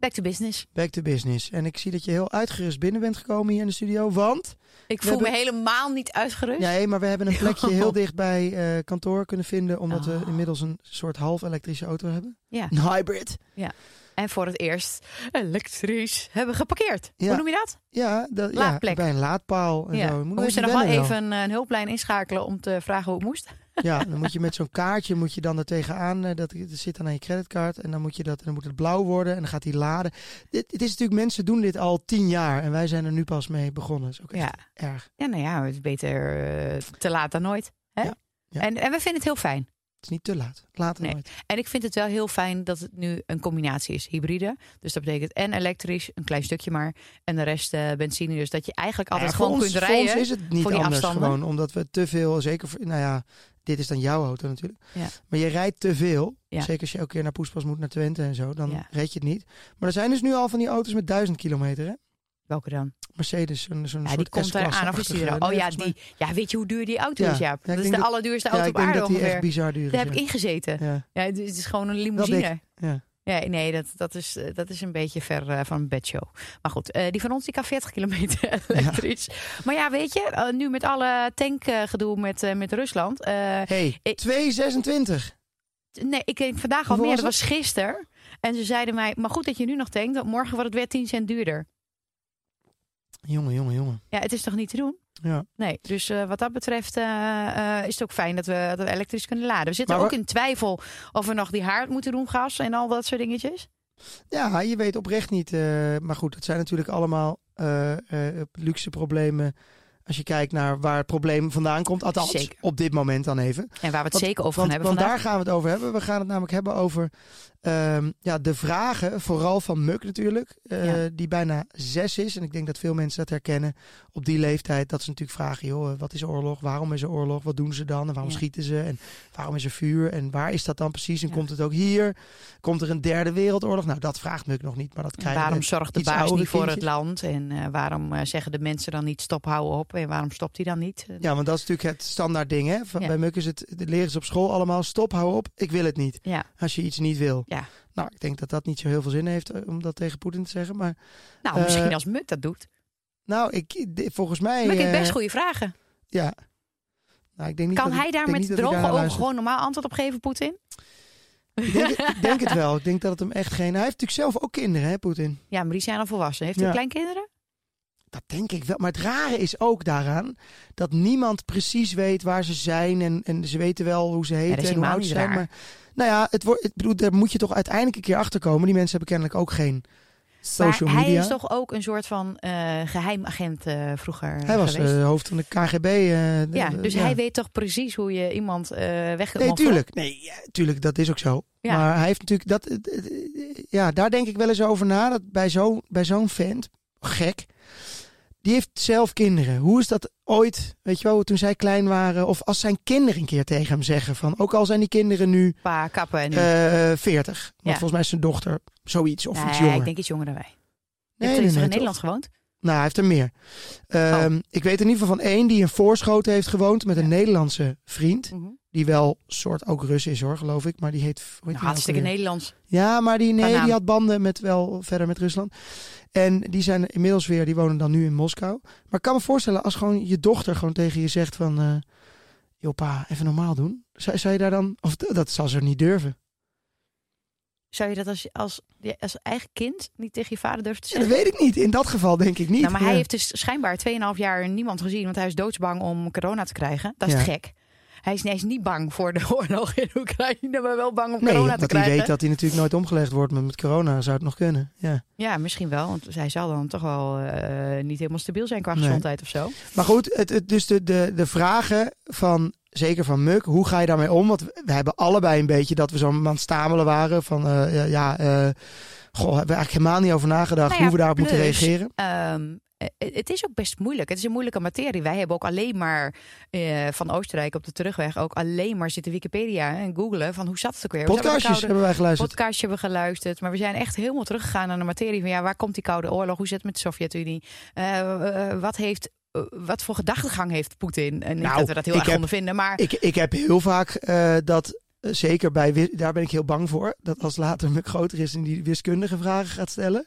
back to business. back to business. En ik zie dat je heel uitgerust binnen bent gekomen hier in de studio, want... Ik voel me helemaal niet uitgerust. Nee, maar we hebben een plekje heel dicht bij eh, kantoor kunnen vinden, omdat we Oh. inmiddels een soort half elektrische auto hebben. Ja. Een hybrid. En voor het eerst elektrisch hebben geparkeerd. Ja. Hoe noem je dat? Ja, dat, ja bij een laadpaal en ja. zo. We moesten nog wel even een, een hulplijn inschakelen om te vragen hoe het moest. Ja, dan moet je met zo'n kaartje moet je dan er tegenaan. eh, Dat, dat zit dan aan je creditcard. En dan moet, je dat, dan moet het blauw worden. En dan gaat hij laden. Dit, het is natuurlijk, mensen doen dit al tien jaar. En wij zijn er nu pas mee begonnen. Dat is ook echt Ja. erg. Ja, nou ja, het is beter eh, te laat dan nooit. Hè? Ja, ja. En, en we vinden het heel fijn. Het is niet te laat. Later Nee. nooit. En ik vind het wel heel fijn dat het nu een combinatie is, hybride. Dus dat betekent en elektrisch, een klein stukje maar. En de rest eh, benzine. Dus dat je eigenlijk altijd Ja, voor gewoon ons, kunt voor rijden. ons is het niet voor die anders. afstanden. Gewoon omdat we te veel, zeker voor, nou ja, dit is dan jouw auto natuurlijk. Ja. Maar je rijdt te veel. Ja. Zeker als je elke keer naar Poespas moet naar Twente en zo. Dan Ja. red je het niet. Maar er zijn dus nu al van die auto's met duizend kilometer. Hè? Welke dan? Mercedes, zo'n zo'n Ja, soort die komt aan. Of? S-klasse-achtige- Oh ja, die, ja, weet je hoe duur die auto is, Jaap? Dat is de allerduurste Ja, auto ik op denk aarde dat die ongeveer. echt bizar duur is. Daar heb ik ingezeten. Ja. Het is gewoon een limousine. Ja. Ja, nee, dat, dat, is, eh, dat is een beetje ver eh, van een bedshow. Maar goed, eh, die van ons die kan 40 kilometer elektrisch. Maar ja, weet je, nu met alle tankgedoe met, met Rusland. Hey, Ik- 226. nee, ik denk vandaag al meer. was Dat was gisteren. En ze zeiden mij, maar goed dat je nu nog tankt. want Morgen wordt het weer 10 cent duurder. Jongen, jongen, jongen. Ja, het is toch niet te doen? Ja. Nee, dus eh, wat dat betreft eh, eh, is het ook fijn dat we, dat we elektrisch kunnen laden. We zitten Maar ook we- in twijfel of we nog die haard moeten doen, gas en al dat soort dingetjes. ja, je weet oprecht niet. maar goed, het zijn natuurlijk allemaal luxe problemen. Als je kijkt naar waar het probleem vandaan komt. Althans, Zeker. op dit moment dan even. En waar we het Want- zeker over Want, gaan hebben want vandaag. daar gaan we het over hebben. We gaan het namelijk hebben over ehm, ja, de vragen, vooral van Muk natuurlijk, eh, Ja. die bijna zes is. En ik denk dat veel mensen dat herkennen op die leeftijd. Dat ze natuurlijk vragen, joh, wat is oorlog? Waarom is er oorlog? Wat doen ze dan? En waarom Ja. schieten ze? En waarom is er vuur? En waar is dat dan precies? En Ja. komt het ook hier? Komt er een derde wereldoorlog? Nou, dat vraagt Muk nog niet, maar dat En krijgen waarom zorgt de baas niet voor het land? En eh, waarom eh, zeggen de mensen dan niet stop, hou op? En waarom stopt hij dan niet? Ja, want dat is natuurlijk het standaard ding. Hè? Van. Bij Muk is het, de leren ze op school allemaal, stop, hou op, ik wil het niet. Als je iets niet wil. Ja. Nou, ik denk dat dat niet zo heel veel zin heeft eh, om dat tegen Poetin te zeggen. Maar Nou, Eh, misschien als Muk dat doet. nou, ik, volgens mij... Muk heeft eh, best goede vragen. Ja. Nou, ik denk niet Kan dat hij ik daar met droge ogen gewoon normaal antwoord op geven, Poetin? Ik denk, het- ik denk het wel. Ik denk dat het hem echt geen... Hij heeft natuurlijk zelf ook kinderen, hè, Poetin? Ja, maar die zijn al volwassen. Heeft hij Ja. kleinkinderen? Dat denk ik wel. Maar het rare is ook daaraan dat niemand precies weet waar ze zijn. En, en ze weten wel hoe ze heten en hoe oud ze zijn. Maar nou ja, het wordt, bedoel, daar moet je toch uiteindelijk een keer achter komen. Die mensen hebben kennelijk ook geen social maar media. hij is toch ook een soort van eh geheimagent eh, vroeger Hij was eh, hoofd van de KGB. de- ja, dus ja. hij weet toch precies hoe je iemand weg Nee, tuurlijk. Nee, ja, tuurlijk, dat is ook zo. Ja. Maar hij heeft natuurlijk dat. Ja, daar denk ik wel eens over na. Dat bij zo'n bij zo'n vent, gek, die heeft zelf kinderen. Hoe is dat ooit, weet je wel, toen zij klein waren, of als zijn kinderen een keer tegen hem zeggen van, ook al zijn die kinderen nu Pa, kappen en nu. eh 40, want Ja. volgens mij is zijn dochter zoiets of iets jonger. ik denk iets jonger dan wij. nee, heeft nee, in toch? Nederland gewoond? Nou, hij heeft er meer. Ehm, Ik weet in ieder geval van één die in Voorschoten heeft gewoond met een Nederlandse vriend. Mhm. Die wel soort ook Rus is hoor, geloof ik. Maar die heet. Nou, nou hartstikke? Nederlands. Ja, maar die, nee, die had banden met wel verder met Rusland. En die zijn inmiddels weer, die wonen dan nu in Moskou. Maar ik kan me voorstellen als gewoon je dochter gewoon tegen je zegt van... eh joh pa, even normaal doen. Zou, zou je daar dan... Of dat zal ze niet durven. Zou je dat als, als, als eigen kind niet tegen je vader durven te Ja, dat zeggen? weet ik niet. In dat geval denk ik niet. Nou, maar hij heeft dus schijnbaar 2,5 jaar niemand gezien, want hij is doodsbang om corona te krijgen. Dat is Ja. te gek. Hij is, hij is niet bang voor de oorlog in Oekraïne, maar wel bang om Nee, corona te omdat hij krijgen. weet dat hij natuurlijk nooit omgelegd wordt. Maar met corona zou het nog kunnen. Ja. Ja, misschien wel. Want zij zal dan toch wel eh, niet helemaal stabiel zijn qua Nee. gezondheid of zo. Maar goed, het, het, dus de, de, de vragen van, zeker van Muk, hoe ga je daarmee om? Want we hebben allebei een beetje dat we zo aan het stamelen waren. Van, eh, ja, eh, goh, hebben we eigenlijk helemaal niet over nagedacht Nou ja, hoe we daarop moeten reageren. Ehm, eh, het is ook best moeilijk. Het is een moeilijke materie. Wij hebben ook alleen maar eh, van Oostenrijk op de terugweg ook alleen maar zitten Wikipedia en googlen van hoe zat het ook weer? Podcastjes koude- hebben wij geluisterd. podcastje hebben we geluisterd. Maar we zijn echt helemaal teruggegaan naar de materie van ja, waar komt die Koude Oorlog? Hoe zit het met de Sovjet-Unie? Eh, eh, wat heeft eh, wat voor gedachtegang heeft Poetin? En niet Nou, dat we dat heel erg heb- ondervinden, maar Ik, ik heb heel vaak eh, dat, eh, zeker bij, daar ben ik heel bang voor, dat als later Muk groter is en die wiskundige vragen gaat stellen,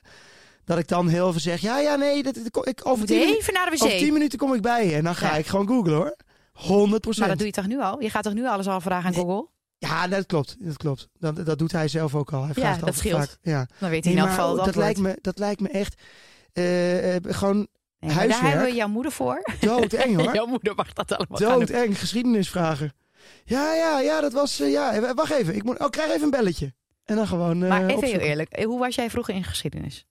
dat ik dan heel even zeg, ja, ja, nee, dat, ik, over, tien, minu- even naar de over tien minuten kom ik bij je. En dan ga Ja. ik gewoon googlen hoor. 100% Maar dat doe je toch nu al? Je gaat toch nu alles al vragen aan. Google? Ja, dat klopt. Dat klopt. Dat, dat doet hij zelf ook al. Hij Ja, vraagt dat altijd scheelt. vaak. Ja. Dan weet hij in elk geval dat, antwoord. lijkt me, dat lijkt me echt eh, eh, gewoon Nee, maar daar huiswerk. hebben we jouw moeder voor. doodeng hoor. jouw moeder mag dat allemaal. Doodeng. Geschiedenisvragen. Ja, ja, ja, dat was... eh, ja, wacht even. Ik moet, oh, krijg even een belletje. En dan gewoon Maar even heel eerlijk, hoe was jij vroeger in geschiedenis?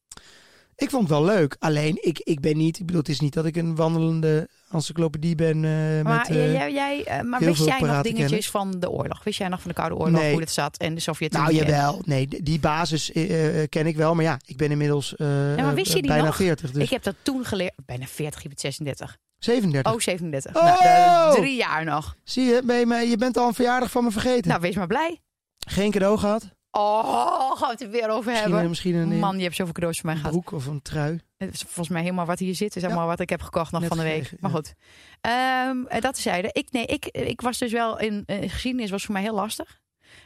Ik vond het wel leuk. Alleen, ik, ik ben niet... Ik bedoel, het is niet dat ik een wandelende encyclopedie ben eh, Maar, met... eh, jij, jij, eh, maar wist jij nog dingetjes van de oorlog? Wist jij nog van de Koude Oorlog, Nee. hoe het zat en de Sovjet-Unie? nou, en- jawel. Nee, die basis eh, eh, ken ik wel. Maar ja, ik ben inmiddels eh, eh, bijna nog? 40. Dus Ik heb dat toen geleerd. Bijna 40, je bent 36. 37. Oh, 37. Oh! Nou, eh, drie jaar nog. Zie je, ben je, me- je bent al een verjaardag van me vergeten. Nou, wees maar blij. Geen cadeau gehad? Oh, gaan we het er weer over Misschien, hebben. misschien een, Man, je hebt zoveel cadeaus van mij een gehad. broek of een trui. Het is volgens mij helemaal wat hier zit. is Ja. allemaal wat ik heb gekocht nog Net van de week. gekregen, maar goed. Eh, dat zeiden. Ik, nee, ik, ik was dus wel in eh, geschiedenis was voor mij heel lastig.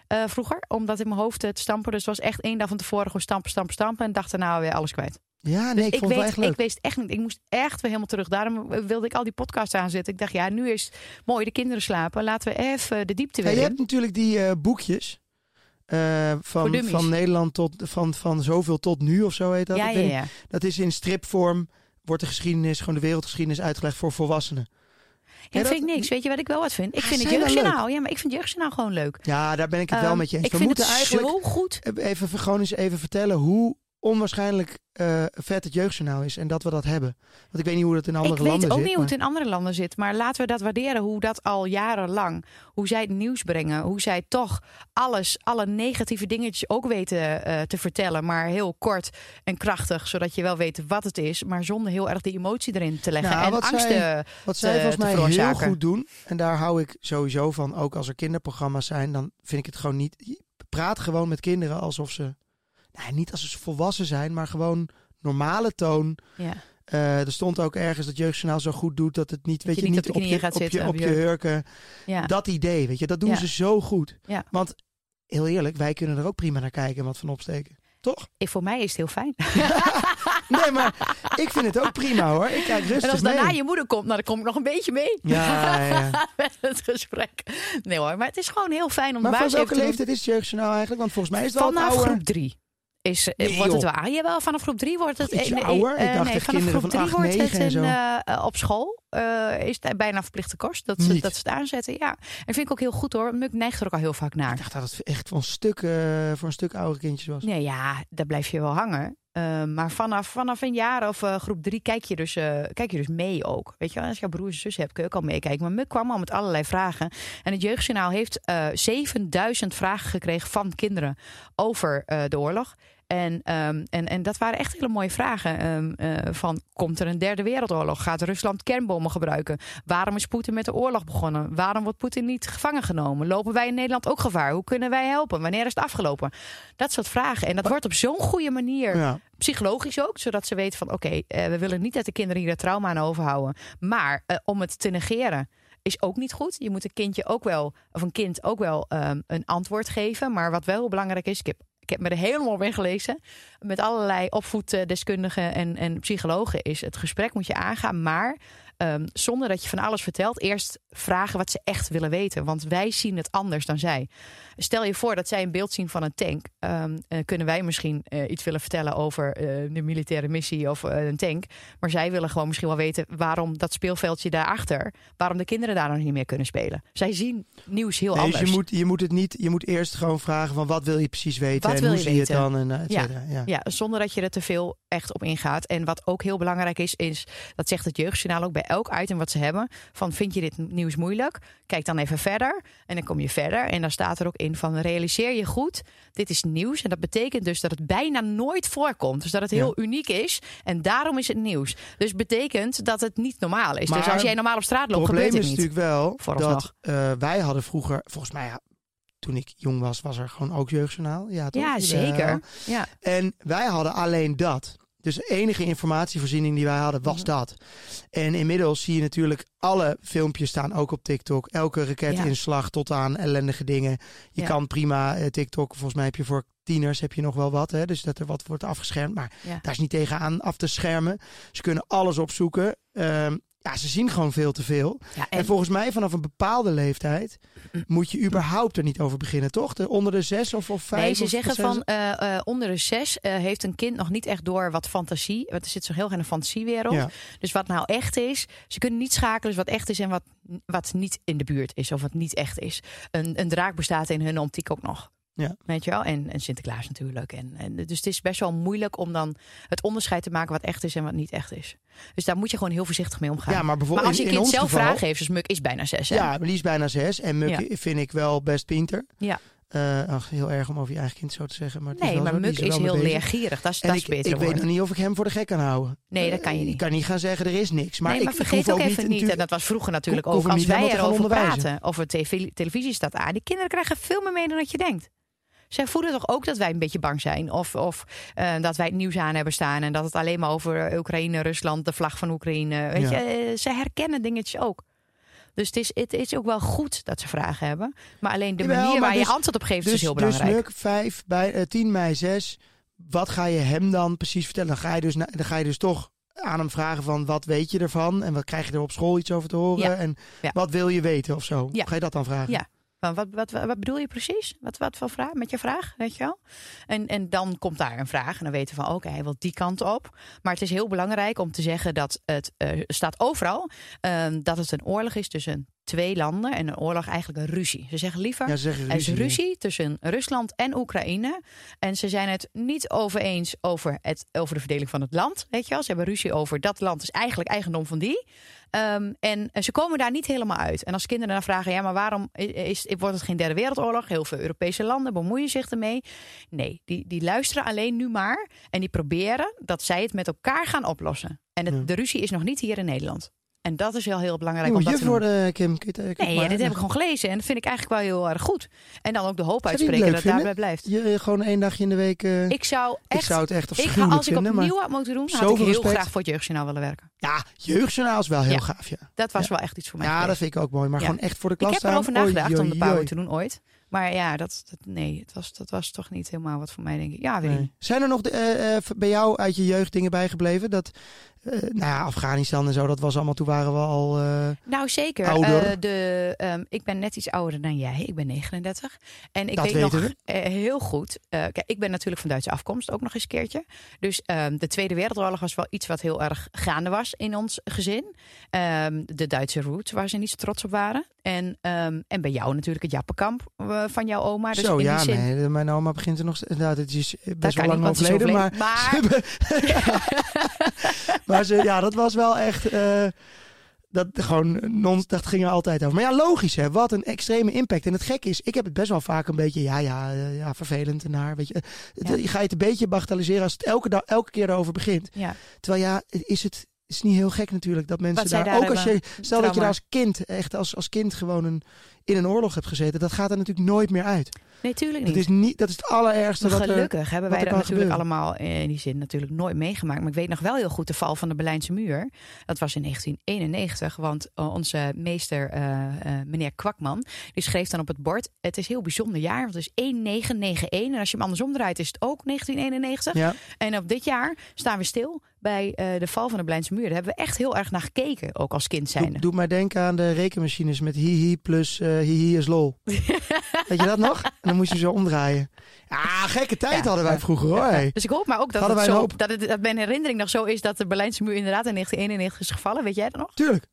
eh, vroeger, omdat in mijn hoofd het stampen. Dus het was echt één dag van tevoren gewoon stampen, stampen, stampen. En dacht daarna weer alles kwijt. Ja, nee, Dus ik ik, vond het wel weet, echt leuk. ik wist echt niet. Ik moest echt weer helemaal terug. Daarom wilde ik al die podcasts aanzetten. Ik dacht, ja, nu is het mooi. De kinderen slapen. Laten we even de diepte Ja, weer je in. hebt natuurlijk die eh, boekjes. Eh, van, van Nederland tot van, van zoveel tot nu of zo heet dat. Ja, ja, ja. Dat is in stripvorm, wordt de geschiedenis, gewoon de wereldgeschiedenis uitgelegd voor volwassenen. Ja, dat vind ik niks. Weet je wat ik wel wat vind? Ik Ja, vind het jeugdjournaal. Ja, maar ik vind jeugdjournaal gewoon leuk. Ja, daar ben ik het wel Ehm, met je eens. Ik We vind moeten het eigenlijk zo goed. even gewoon eens even vertellen hoe onwaarschijnlijk eh, vet het jeugdjournaal is en dat we dat hebben. Want ik weet niet hoe dat in andere Ik weet landen ook zit. niet hoe het in andere landen zit. Maar laten we dat waarderen. Hoe dat al jarenlang. Hoe zij het nieuws brengen. Hoe zij toch alles, alle negatieve dingetjes ook weten eh, te vertellen. Maar heel kort en krachtig. Zodat je wel weet wat het is. Maar zonder heel erg de emotie erin te leggen. Nou, en wat angsten. zij- Wat zij volgens mij heel goed doen, en daar hou ik sowieso van, ook als er kinderprogramma's zijn, dan vind ik het gewoon niet. Praat gewoon met kinderen alsof ze, nou, niet als ze volwassen zijn, maar gewoon normale toon. ja. Eh, er stond ook ergens dat jeugdjournaal zo goed doet dat het niet, weet je niet op je, gaat op zitten, je, op je hurken. Ja. Dat idee, weet je, dat doen Ja. ze zo goed. Ja. Want heel eerlijk, wij kunnen er ook prima naar kijken en wat van opsteken. Toch? Ik, voor mij is het heel fijn. Nee, maar ik vind het ook prima hoor. Ik kijk rustig En als daarna mee. je moeder komt, nou, dan kom ik nog een beetje mee. Ja, ja. Met het gesprek. Nee hoor, maar het is gewoon heel fijn om Maar de van baas welke leeftijd is het jeugdjournaal eigenlijk? Want volgens mij is het wel Vanaf oude... groep drie. Is, eh, Nee, wordt het aan? Jawel, vanaf groep drie wordt het... Ietsje eh, nee, ouder? Ik eh, dacht nee, vanaf groep van drie wordt het een, eh, op school. eh, is het bijna verplichte kost. Dat ze, Niet. dat ze het aanzetten, ja. En vind ik ook heel goed hoor. Muk neigt er ook al heel vaak naar. Ik dacht dat het echt voor een stuk, eh, voor een stuk oude kindjes was. Nee, ja, daar blijf je wel hangen. Eh, maar vanaf, vanaf een jaar of eh, groep drie kijk je, dus, eh, kijk je dus mee ook. Weet je als je broers en zus hebt, kun je ook al meekijken. Maar Muk kwam al met allerlei vragen. En het Jeugdjournaal heeft eh 7000 vragen gekregen van kinderen over eh, de oorlog. En, ehm, en, en dat waren echt hele mooie vragen. Ehm, eh, van, komt er een derde wereldoorlog? Gaat Rusland kernbommen gebruiken? Waarom is Poetin met de oorlog begonnen? Waarom wordt Poetin niet gevangen genomen? Lopen wij in Nederland ook gevaar? Hoe kunnen wij helpen? Wanneer is het afgelopen? Dat soort vragen. En dat wordt op zo'n goede manier Ja. psychologisch ook, zodat ze weten van oké, eh, we willen niet dat de kinderen hier het trauma aan overhouden. Maar eh, om het te negeren is ook niet goed. Je moet een kindje ook wel, of een kind ook wel ehm, een antwoord geven. Maar wat wel heel belangrijk is, ik heb, ik heb me er helemaal op ingelezen. Met allerlei opvoeddeskundigen en, en psychologen is het gesprek moet je aangaan. Maar ehm, zonder dat je van alles vertelt, eerst vragen wat ze echt willen weten. Want wij zien het anders dan zij. Stel je voor dat zij een beeld zien van een tank. Um, kunnen wij misschien uh, iets willen vertellen over uh, de militaire missie of een tank. Maar zij willen gewoon misschien wel weten waarom dat speelveldje daarachter, waarom de kinderen daar nog niet meer kunnen spelen. Zij zien nieuws heel nee, anders. Dus je moet, je moet het niet, je moet eerst gewoon vragen van wat wil je precies weten wat en wil hoe je zie je het dan en et. Ja. Ja, zonder dat je er te veel echt op ingaat. En wat ook heel belangrijk is, is dat zegt het Jeugdjournaal ook bij elk item wat ze hebben. Van vind je dit nieuws moeilijk? Kijk dan even verder. En dan kom je verder. En dan staat er ook in van realiseer je goed. Dit is nieuws. En dat betekent dus dat het bijna nooit voorkomt. Dus dat het heel uniek is. En daarom is het nieuws. Dus betekent dat het niet normaal is. dus als jij normaal op straat loopt, probleem gebeurt is het niet. natuurlijk wel dat eh, wij hadden vroeger, volgens mij ja, toen ik jong was, was er gewoon ook jeugdjournaal. Ja, toch? Ja, zeker. Ja. En wij hadden alleen dat. Dus de enige informatievoorziening die wij hadden was Mhm. dat. En inmiddels zie je natuurlijk alle filmpjes staan ook op TikTok. Elke raketinslag tot aan ellendige dingen. Je Ja. kan prima eh, TikTok, volgens mij heb je voor tieners heb je nog wel wat. Hè? Dus dat er wat wordt afgeschermd. Maar Ja. daar is niet tegenaan af te schermen. Ze kunnen alles opzoeken. Ehm, ja, ze zien gewoon veel te veel. Ja, En, en, volgens mij vanaf een bepaalde leeftijd moet je überhaupt er niet over beginnen, toch? De, onder de zes of, of vijf? Nee, ze of zeggen van eh, eh, onder de zes eh, heeft een kind nog niet echt door wat fantasie. Want er zit zo heel erg in een fantasiewereld. Ja. Dus wat nou echt is, ze kunnen niet schakelen dus wat echt is en wat, wat niet in de buurt is of wat niet echt is. Een, een draak bestaat in hun optiek ook nog. Ja. Weet je wel? En, en Sinterklaas natuurlijk. En, en, dus het is best wel moeilijk om dan het onderscheid te maken wat echt is en wat niet echt is. Dus daar moet je gewoon heel voorzichtig mee omgaan. Ja, maar maar bijvoorbeeld als je in, kind zelf geval, vragen heeft, dus Muk is bijna zes. Hè? Ja, maar die is bijna zes. En Muk Ja. vind ik wel best pinter. Ja. Eh, ach, heel erg om over je eigen kind zo te zeggen. Maar het is nee, maar zo, Muk is mee heel leergierig. Dat is, En dat is ik, weet nog niet of ik hem voor de gek kan houden. Nee, dat kan je Eh, niet. Ik kan niet gaan zeggen, er is niks. Maar nee, maar ik, vergeet ook even niet, en dat was vroeger natuurlijk ook, hem als wij erover praten, of er tv, televisie staat aan, die kinderen krijgen veel meer mee dan dat je denkt. Zij voelen toch ook dat wij een beetje bang zijn. Of, of eh, dat wij het nieuws aan hebben staan. En dat het alleen maar over eh, Oekraïne, Rusland, de vlag van Oekraïne. Weet Ja. je, eh, ze herkennen dingetjes ook. Dus het is, het is ook wel goed dat ze vragen hebben. Maar alleen de Jawel, manier waar dus- je antwoord op geeft Dus, is heel dus belangrijk. Muk, 5, bij, eh, 10 mei 6. Wat ga je hem dan precies vertellen? Dan ga je dus, dan ga je dus toch aan hem vragen van wat weet je ervan? En wat krijg je er op school iets over te horen? Ja. En Ja. wat wil je weten of zo? Ga je dat dan vragen? Ja. Van wat, wat, wat, bedoel je precies? Wat, wat voor vraag? Met je vraag, weet je wel? En, en dan komt daar een vraag. En dan weten we van, oké, hij wil die kant op. Maar het is heel belangrijk om te zeggen dat het eh, staat overal... eh, dat het een oorlog is tussen twee landen. En een oorlog eigenlijk een ruzie. Ze zeggen liever... Ja, ze zeggen Er is ruzie. ruzie tussen Rusland en Oekraïne. En ze zijn het niet over eens over, het, over de verdeling van het land. Weet je wel? Ze hebben ruzie over dat land is eigenlijk eigendom van die. Ehm, en eh, ze komen daar niet helemaal uit. En als kinderen dan vragen, ja, maar waarom is, is, wordt het geen derde wereldoorlog? Heel veel Europese landen bemoeien zich ermee. Nee, die, die luisteren alleen nu maar. En die proberen dat zij het met elkaar gaan oplossen. En het- Ja. de ruzie is nog niet hier in Nederland. En dat is wel heel belangrijk. Je om dat te worden, Kim. Kun je het- kun je Nee, ja, dit heb ik gewoon gelezen. En dat vind ik eigenlijk wel heel erg goed. En dan ook de hoop Zou uitspreken dat het daarbij blijft. Je, gewoon één dagje in de week. eh, Ik zou echt... ik zou het echt ik, als ik vinden. opnieuw had moeten doen, had ik heel respect. graag voor het jeugdjournaal willen werken. ja, jeugdjournaal is wel heel Ja. gaaf. Ja, Dat was Ja. wel echt iets voor mij. ja dat vind ik ook mooi. Maar gewoon echt voor de klas ik heb erover Oei, nagedacht om de oei. te doen ooit. Maar ja, dat, dat, nee, het was, dat was toch niet helemaal wat voor mij, denk ik. Ja, weet Nee. niet. Zijn er nog de- eh, eh, bij jou uit je jeugd dingen bijgebleven? Dat, eh, nou ja, Afghanistan en zo, dat was allemaal, toen waren we al... eh, Nou, zeker. Ouder. Eh, de, ehm, ik ben net iets ouder dan jij. Ik ben 39. En ik Dat weet weten nog heel goed. kijk, ik ben natuurlijk van Duitse afkomst, ook nog eens een keertje. Dus ehm, de Tweede Wereldoorlog was wel iets wat heel erg gaande was in ons gezin. Ehm, de Duitse roots, waar ze niet zo trots op waren. En, en bij jou natuurlijk het Jappenkamp van jouw oma. Dus zo, in ja, die zin, nee, mijn oma begint er nog... Nou, dat is dat best wel lang maar... overleden. Maar, maar ze, ja, dat was wel echt... eh, dat gewoon non, dat ging er altijd over. Maar ja, logisch hè, wat een extreme impact. En het gek is, ik heb het best wel vaak een beetje, ja, ja, eh, ja vervelend en naar, weet je. Het- Ja. Je ga je het een beetje bagatelliseren als het elke, elke keer erover begint. ja. Terwijl ja, is het is niet heel gek natuurlijk dat mensen daar, daar ook als je, stel dat je daar als kind, echt als, als kind gewoon een, in een oorlog hebt gezeten, dat gaat er natuurlijk nooit meer uit. Nee, tuurlijk niet. Dat is, niet, dat is het allerergste. Maar wat er- gelukkig hebben wij dat natuurlijk gebeuren. allemaal eh, in die zin natuurlijk nooit meegemaakt. Maar ik weet nog wel heel goed de val van de Berlijnse muur. Dat was in 1991, want eh, onze meester, eh, meneer Kwakman, die schreef dan op het bord: Het is een heel bijzonder jaar, want het is 1991. En als je hem andersom draait, is het ook 1991. Ja, En op dit jaar staan we stil bij de val van de Berlijnse muur. Daar hebben we echt heel erg naar gekeken, ook als kind zijnde. doe, doe mij denken aan de rekenmachines met hihi plus hihi is lol. Weet je dat nog? En dan moest je zo omdraaien. Ja, gekke tijd Ja. hadden wij vroeger hoor. hey. Dus ik hoop maar ook dat, het zo, dat, het, dat mijn herinnering nog zo is dat de Berlijnse muur inderdaad in 1991 is gevallen. Weet jij dat nog? Tuurlijk.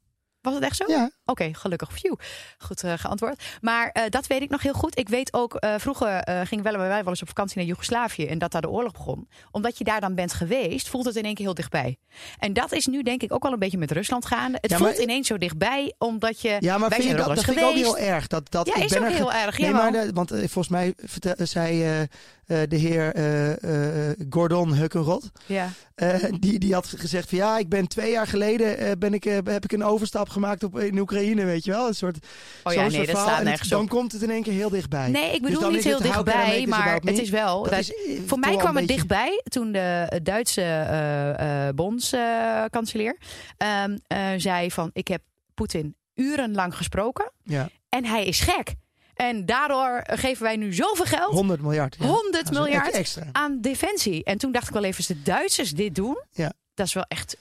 Was het echt zo? Ja. Oké, gelukkig. Phew. Goed eh, geantwoord. Maar eh, dat weet ik nog heel goed. Ik weet ook, eh, vroeger gingen wij wel eens op vakantie naar Joegoslavië en dat daar de oorlog begon. Omdat je daar dan bent geweest, voelt het in één keer heel dichtbij. En dat is nu denk ik ook wel een beetje met Rusland gaande. Het Ja, maar- voelt ineens zo dichtbij, omdat je... Ja, maar vind je dat, ook dat wel vind eens ik ook heel erg. Dat, dat, Ja, ik is ben ook er heel erg. Nee, maar want volgens mij vertel- zei eh, de heer eh, eh, Gordon Hukkenrot. Ja. die, die had gezegd van ja, ik ben twee jaar geleden ben ik, heb ik een overstap gemaakt op, in Oekraïne, weet je wel. Een soort, Oh ja, soort nee, dat staat nergens Dan op. komt het in één keer heel dichtbij. Nee, ik Dus bedoel niet heel dichtbij, maar het is wel... Dat dat- is, Voor mij kwam het beetje- dichtbij toen de Duitse bondskanselier ehm, eh, zei van ik heb Poetin urenlang gesproken Ja, en hij is gek. En daardoor geven wij nu zoveel geld 100 miljard. Ja. 100 Dat is een miljard? Extra. aan defensie. En toen dacht ik wel even, als de Duitsers dit doen, Ja. dat is wel echt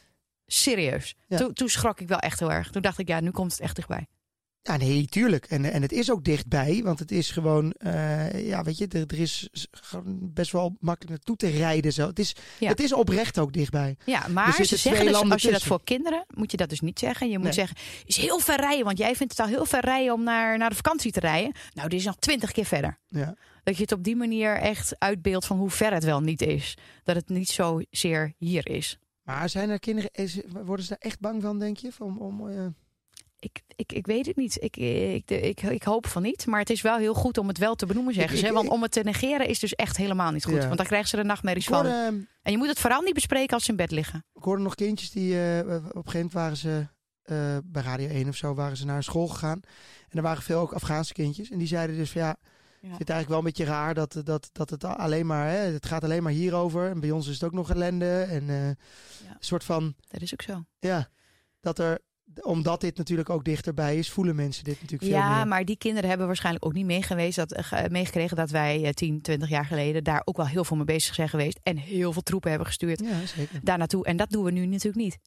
serieus. Ja. Toen, toen schrok ik wel echt heel erg. Toen dacht ik, ja, nu komt het echt dichtbij. Ja, nee, tuurlijk. En, en het is ook dichtbij, want het is gewoon, eh, ja, weet je, er, er is best wel makkelijk naartoe te rijden. Zo. Het, is, Ja. het is oprecht ook dichtbij. Ja, maar ze zeggen dus, als je dat voor kinderen, moet je dat dus niet zeggen. Je moet Nee. zeggen, is heel ver rijden, want jij vindt het al heel ver rijden om naar, naar de vakantie te rijden. Nou, dit is nog twintig keer verder. Ja. Dat je het op die manier echt uitbeeldt van hoe ver het wel niet is. Dat het niet zozeer hier is. Maar zijn er kinderen, is- worden ze daar echt bang van, denk je? Om, om, eh, Ik, ik, ik weet het niet. Ik, ik, ik, ik hoop van niet. Maar het is wel heel goed om het wel te benoemen, zeggen ze. Want om het te negeren is dus echt helemaal niet goed. Ja. Want dan krijgen ze er nachtmerries hoorde, van. En je moet het vooral niet bespreken als ze in bed liggen. ik hoorde nog kindjes die, eh, op een gegeven moment waren ze eh, bij Radio 1 of zo, waren ze naar een school gegaan. En er waren veel ook Afghaanse kindjes. En die zeiden dus van ja, vind het eigenlijk wel een beetje raar dat, dat, dat het alleen maar, hè, het gaat alleen maar hierover. En bij ons is het ook nog ellende. En eh, een soort van, Dat is ook zo. ja, dat er, omdat dit natuurlijk ook dichterbij is, voelen mensen dit natuurlijk veel Ja, meer. maar die kinderen hebben waarschijnlijk ook niet meegeweest dat, eh, ge- meegekregen dat wij eh, 10, 20 jaar geleden daar ook wel heel veel mee bezig zijn geweest. En heel veel troepen hebben gestuurd Ja, zeker. daar naartoe. En dat doen we nu natuurlijk niet.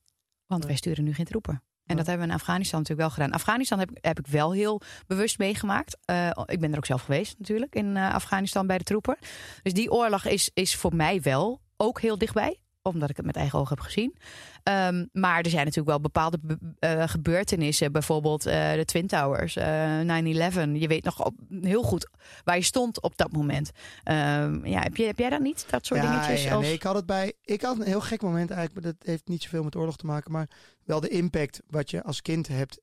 Want Nee. wij sturen nu geen troepen. En Nee. dat hebben we in Afghanistan natuurlijk wel gedaan. Afghanistan heb, heb ik wel heel bewust meegemaakt. Eh, ik ben er ook zelf geweest natuurlijk in eh, Afghanistan bij de troepen. Dus die oorlog is, is voor mij wel ook heel dichtbij. Omdat ik het met eigen ogen heb gezien. Ehm, maar er zijn natuurlijk wel bepaalde be- eh, gebeurtenissen. Bijvoorbeeld eh, de Twin Towers, eh 9-11. Je weet nog op, heel goed waar je stond op dat moment. Ehm, ja, heb, je, heb jij dat niet? Dat soort ja, dingetjes? Ja, als- nee, ik had het bij. Ik had een heel gek moment eigenlijk, maar dat heeft niet zoveel met oorlog te maken, maar wel de impact wat je als kind hebt.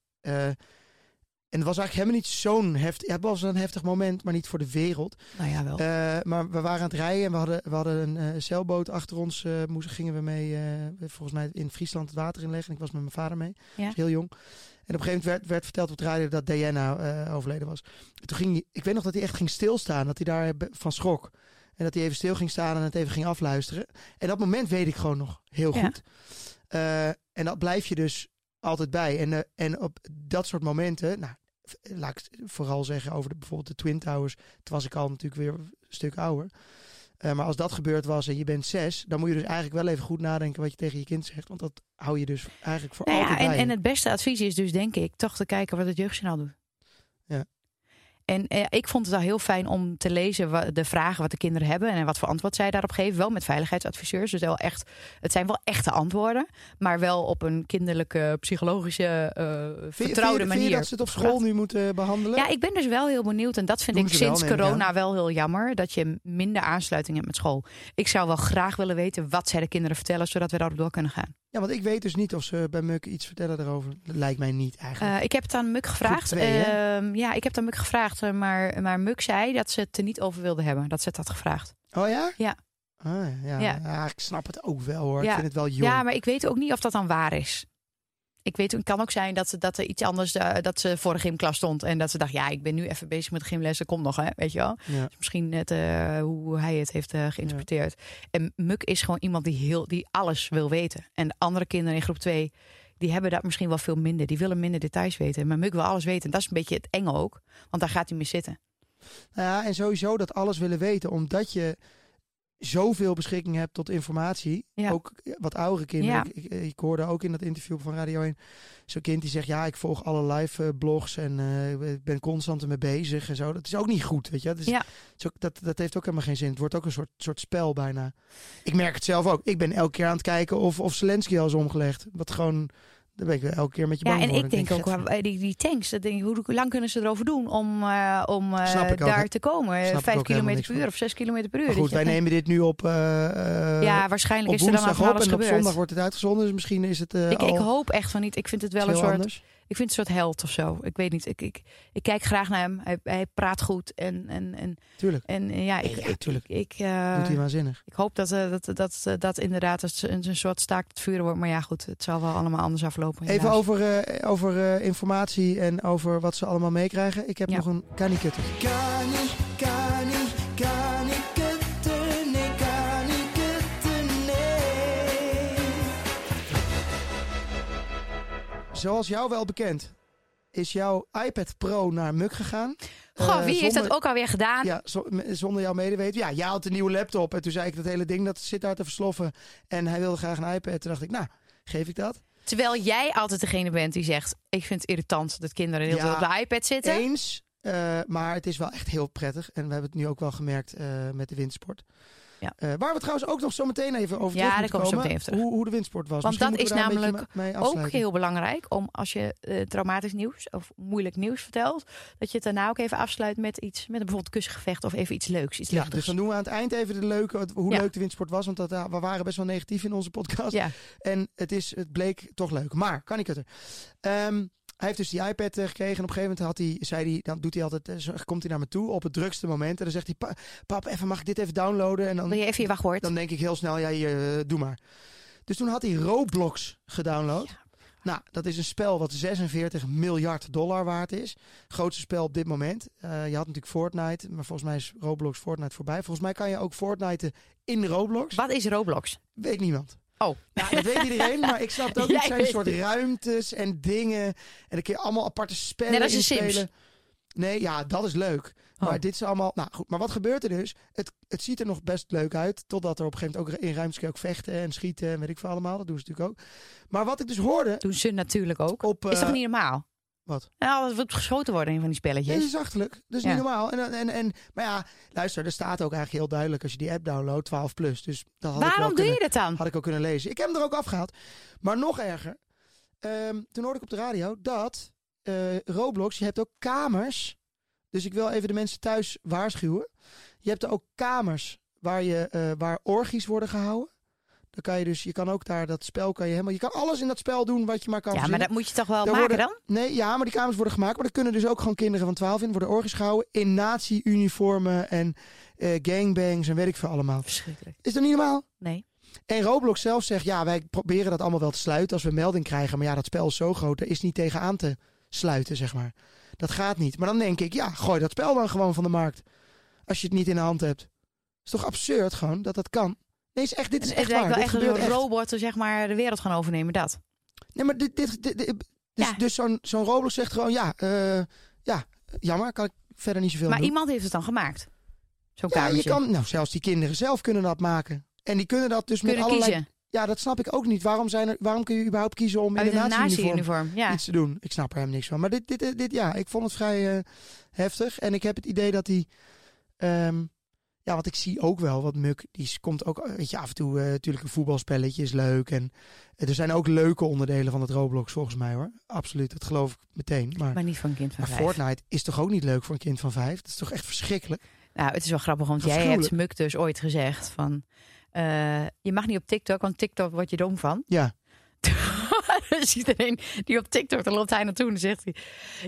En het was eigenlijk helemaal niet zo'n heftig. Ja, het was een heftig moment, maar niet voor de wereld. Nou ja, wel. Eh, maar we waren aan het rijden en we hadden, we hadden een eh, zeilboot achter ons. eh moesten, gingen we mee, volgens mij in Friesland het water inleggen. En ik was met mijn vader mee. Ja. Was heel jong. En op een gegeven moment werd, werd verteld op het rijden dat Diana overleden was. En toen ging hij, ik weet nog dat hij echt ging stilstaan. Dat hij daar van schrok. En dat hij even stil ging staan en het even ging afluisteren. En dat moment weet ik gewoon nog heel goed. En dat blijf je dus altijd bij. En, en op dat soort momenten, nou, laat ik vooral zeggen over de, bijvoorbeeld de Twin Towers. Toen was ik al natuurlijk weer een stuk ouder. Eh, maar als dat gebeurd was en je bent zes, dan moet je dus eigenlijk wel even goed nadenken wat je tegen je kind zegt. Want dat hou je dus eigenlijk voor Nou ja, altijd en, bij en het beste advies is dus denk ik toch te kijken wat het jeugdjournaal doet. Ja. En eh, ik vond het al heel fijn om te lezen de vragen wat de kinderen hebben en wat voor antwoord zij daarop geven. Wel met veiligheidsadviseurs. Dus wel echt, het zijn wel echte antwoorden, maar wel op een kinderlijke, psychologische, je- vertrouwde vind manier. Vind je dat ze het op school nu moeten behandelen? Ja, ik ben dus wel heel benieuwd. En dat vind Doen ik wel, sinds corona wel heel jammer. Dat je minder aansluiting hebt met school. Ik zou wel graag willen weten wat zij de kinderen vertellen, zodat we daarop door kunnen gaan. Ja, want ik weet dus niet of ze bij Muk iets vertellen erover. Dat lijkt mij niet eigenlijk. Eh, ik heb het aan Muk gevraagd. twee? Ehm, ja, ik heb het aan Muk gevraagd. eh, Maar, maar Muk zei dat ze het er niet over wilde hebben. Dat ze het had gevraagd. oh ja? ja. Ah, ja, ja. Ja. ja. ik snap het ook wel hoor. Ja. Ik vind het wel jong. Ja, maar ik weet ook niet of dat dan waar is. Ik weet, het kan ook zijn dat, ze, dat er iets anders, eh, dat ze voor de gymklas stond. En dat ze dacht, ja, ik ben nu even bezig met de gymles, dat komt nog, hè, weet je wel. Ja. Dus misschien net eh, hoe hij het heeft eh, geïnterpreteerd. En Muk is gewoon iemand die, heel, die alles wil weten. En de andere kinderen in groep 2, die hebben dat misschien wel veel minder. Die willen minder details weten. Maar Muk wil alles weten. En dat is een beetje het enge ook. Want daar gaat hij mee zitten. Nou ja, en sowieso dat alles willen weten, omdat je zoveel beschikking hebt tot informatie. Ja. Ook wat oudere kinderen. Ja. Ik, ik, hoorde ook in dat interview van Radio 1 zo'n kind die zegt: Ja, ik volg alle live eh, blogs en eh, ik ben constant ermee bezig en zo. Dat is ook niet goed, weet je. Dat, is, Ja. het is ook, dat, dat heeft ook helemaal geen zin. Het wordt ook een soort, soort spel bijna. Ik merk het zelf ook. Ik ben elke keer aan het kijken of, of Zelensky al is omgelegd. Wat gewoon, daar ben ik elke keer met je Ja, bang en voor. ik denk ook, "Get- wel, eh, die, die tanks, dat denk ik, hoe lang kunnen ze erover doen om, eh, om eh, ook, daar te komen? Snap Vijf kilometer per uur of zes kilometer per uur. Maar goed, wij nemen dit nu op. ja, waarschijnlijk op is er dan op alles en op gebeurd. zondag wordt het uitgezonden. Dus misschien is het ik, ik hoop echt van niet. Ik vind het wel een soort, anders. Ik vind het een soort held of zo. Ik weet niet. Ik, ik, ik kijk graag naar hem. Hij, hij praat goed en, en, en, Tuurlijk, en eh, ja, ik, Ja, ik, tuurlijk. ik, eh, doet hij waanzinnig. ik hoop dat, eh, dat, dat, dat, dat inderdaad het een, een soort staakt het vuren wordt. Maar ja, goed, het zal wel allemaal anders aflopen. Even helaas. over, eh, over eh, informatie en over wat ze allemaal meekrijgen. Ik heb Ja. nog een kanikutter. Kan niet, Zoals jou wel bekend is jouw iPad Pro naar Muk gegaan. Goh, Eh, wie heeft dat ook alweer gedaan? Ja, zonder jouw medeweten. Ja, jij had een nieuwe laptop. En toen zei ik dat hele ding dat zit daar te versloffen. En hij wilde graag een iPad. Toen dacht ik, nou, geef ik dat. Terwijl jij altijd degene bent die zegt: Ik vind het irritant dat kinderen Ja, tijd op de iPad zitten. Eens. eh, maar het is wel echt heel prettig. En we hebben het nu ook wel gemerkt eh, met de windsport. Ja. Eh, waar we trouwens ook nog zo meteen even over Ja, terug daar moeten komen we zo komen. meteen even terug. Hoe, hoe de windsport was. Want Misschien dat is namelijk Ook heel belangrijk om als je eh, traumatisch nieuws of moeilijk nieuws vertelt, dat je het daarna ook even afsluit met iets, met een bijvoorbeeld kussengevecht of even iets leuks, iets Ja, luchtigs. dus dan doen we aan het eind even de leuke, hoe Ja. leuk de windsport was. Want dat, ja, we waren best wel negatief in onze podcast. Ja. En het, is, het bleek toch leuk. Maar, kan ik het er. Ehm, hij heeft dus die iPad eh, gekregen. En op een gegeven moment had hij, zei hij, dan doet hij altijd, eh, komt hij naar me toe op het drukste moment. En dan zegt hij, "Pa- pap, even, mag ik dit even downloaden? En dan, Wil je even je wachtwoord? dan denk ik heel snel, ja, eh, doe maar. Dus toen had hij Roblox gedownload. Nou, dat is een spel wat 46 miljard dollar waard is. Grootste spel op dit moment. Je had natuurlijk Fortnite, maar volgens mij is Roblox Fortnite voorbij. Volgens mij kan je ook Fortnite in Roblox. Wat is Roblox? Weet niemand. Oh, Ja, dat weet iedereen, maar ik snap het ook niet. Jij Het zijn een soort ruimtes en dingen. En dan kun je allemaal aparte spellen Net als inspelen. Sims. Nee, ja, dat is leuk. Oh. Maar dit is allemaal... Nou goed, maar wat gebeurt er dus? Het, het ziet er nog best leuk uit. Totdat er op een gegeven moment ook in ruimtes ook vechten en schieten en weet ik veel allemaal. Dat doen ze natuurlijk ook. Maar wat ik dus hoorde doen ze natuurlijk ook. op... is eh, toch niet normaal? Wat? Nou, het wordt geschoten worden in van die Nee, dat spelletjes. is achterlijk. Dat is Ja. niet normaal. En, en, en, maar ja, luister, er staat ook eigenlijk heel duidelijk als je die app downloadt, 12 plus. Dus dat had ik wel Waarom doe kunnen, je dat dan? Had ik ook kunnen lezen. Ik heb hem er ook afgehaald. Maar nog erger. Ehm, toen hoorde ik op de radio dat eh, Roblox, je hebt ook kamers. Dus ik wil even de mensen thuis waarschuwen. Je hebt er ook kamers waar, je, eh, waar orgies worden gehouden. Dan kan je dus, je kan ook daar dat spel kan je helemaal, je kan alles in dat spel doen wat je maar kan Ja, maar dat moet je toch wel Daar maken worden- dan? Nee, ja, maar die kamers worden gemaakt. Maar er kunnen dus ook gewoon kinderen van 12 in worden orgies gehouden. In nazi-uniformen en eh, gangbangs en weet ik veel allemaal. Verschrikkelijk. Is dat niet normaal? Nee. En Roblox zelf zegt, ja, wij proberen dat allemaal wel te sluiten als we melding krijgen. Maar ja, dat spel is zo groot, er is niet tegenaan te sluiten, zeg maar. Dat gaat niet. Maar dan denk ik, ja, gooi dat spel dan gewoon van de markt. Als je het niet in de hand hebt. is toch absurd gewoon dat dat kan? Nee, is echt, dit is Het echt lijkt waar. wel Dit echt een echt. robotten zeg maar de wereld gaan overnemen, dat. Nee, maar dit, dit, dit- dit- dus, Ja. dus zo'n zo'n Roblox zegt gewoon, ja, eh, ja, jammer, kan ik verder niet zoveel Maar doen. iemand heeft het dan gemaakt. Zo'n ja, je kan, nou, zelfs die kinderen zelf kunnen dat maken. En die kunnen dat dus Kunnen met allerlei... kiezen. Ja, dat snap ik ook niet. Waarom, zijn er, waarom kun je überhaupt kiezen om in een een nazi-uniform. Ja. iets te doen? Ik snap er hem niks van. Maar dit, dit, dit, ja, ik vond het vrij eh, heftig. En ik heb het idee dat hij... ehm, ja, want ik zie ook wel wat Muk, die komt ook, weet je, af en toe eh, natuurlijk een voetbalspelletje is leuk. En eh, er zijn ook leuke onderdelen van het Roblox volgens mij hoor. Absoluut, dat geloof ik meteen. Maar, Maar niet van een kind van maar vijf. Fortnite is toch ook niet leuk voor een kind van vijf? Dat is toch echt verschrikkelijk? Nou, het is wel grappig, want jij hebt. Muk dus ooit gezegd van... eh, je mag niet op TikTok, want TikTok word je dom van. Ja, is iedereen die op TikTok, dan loopt hij naartoe en zegt hij...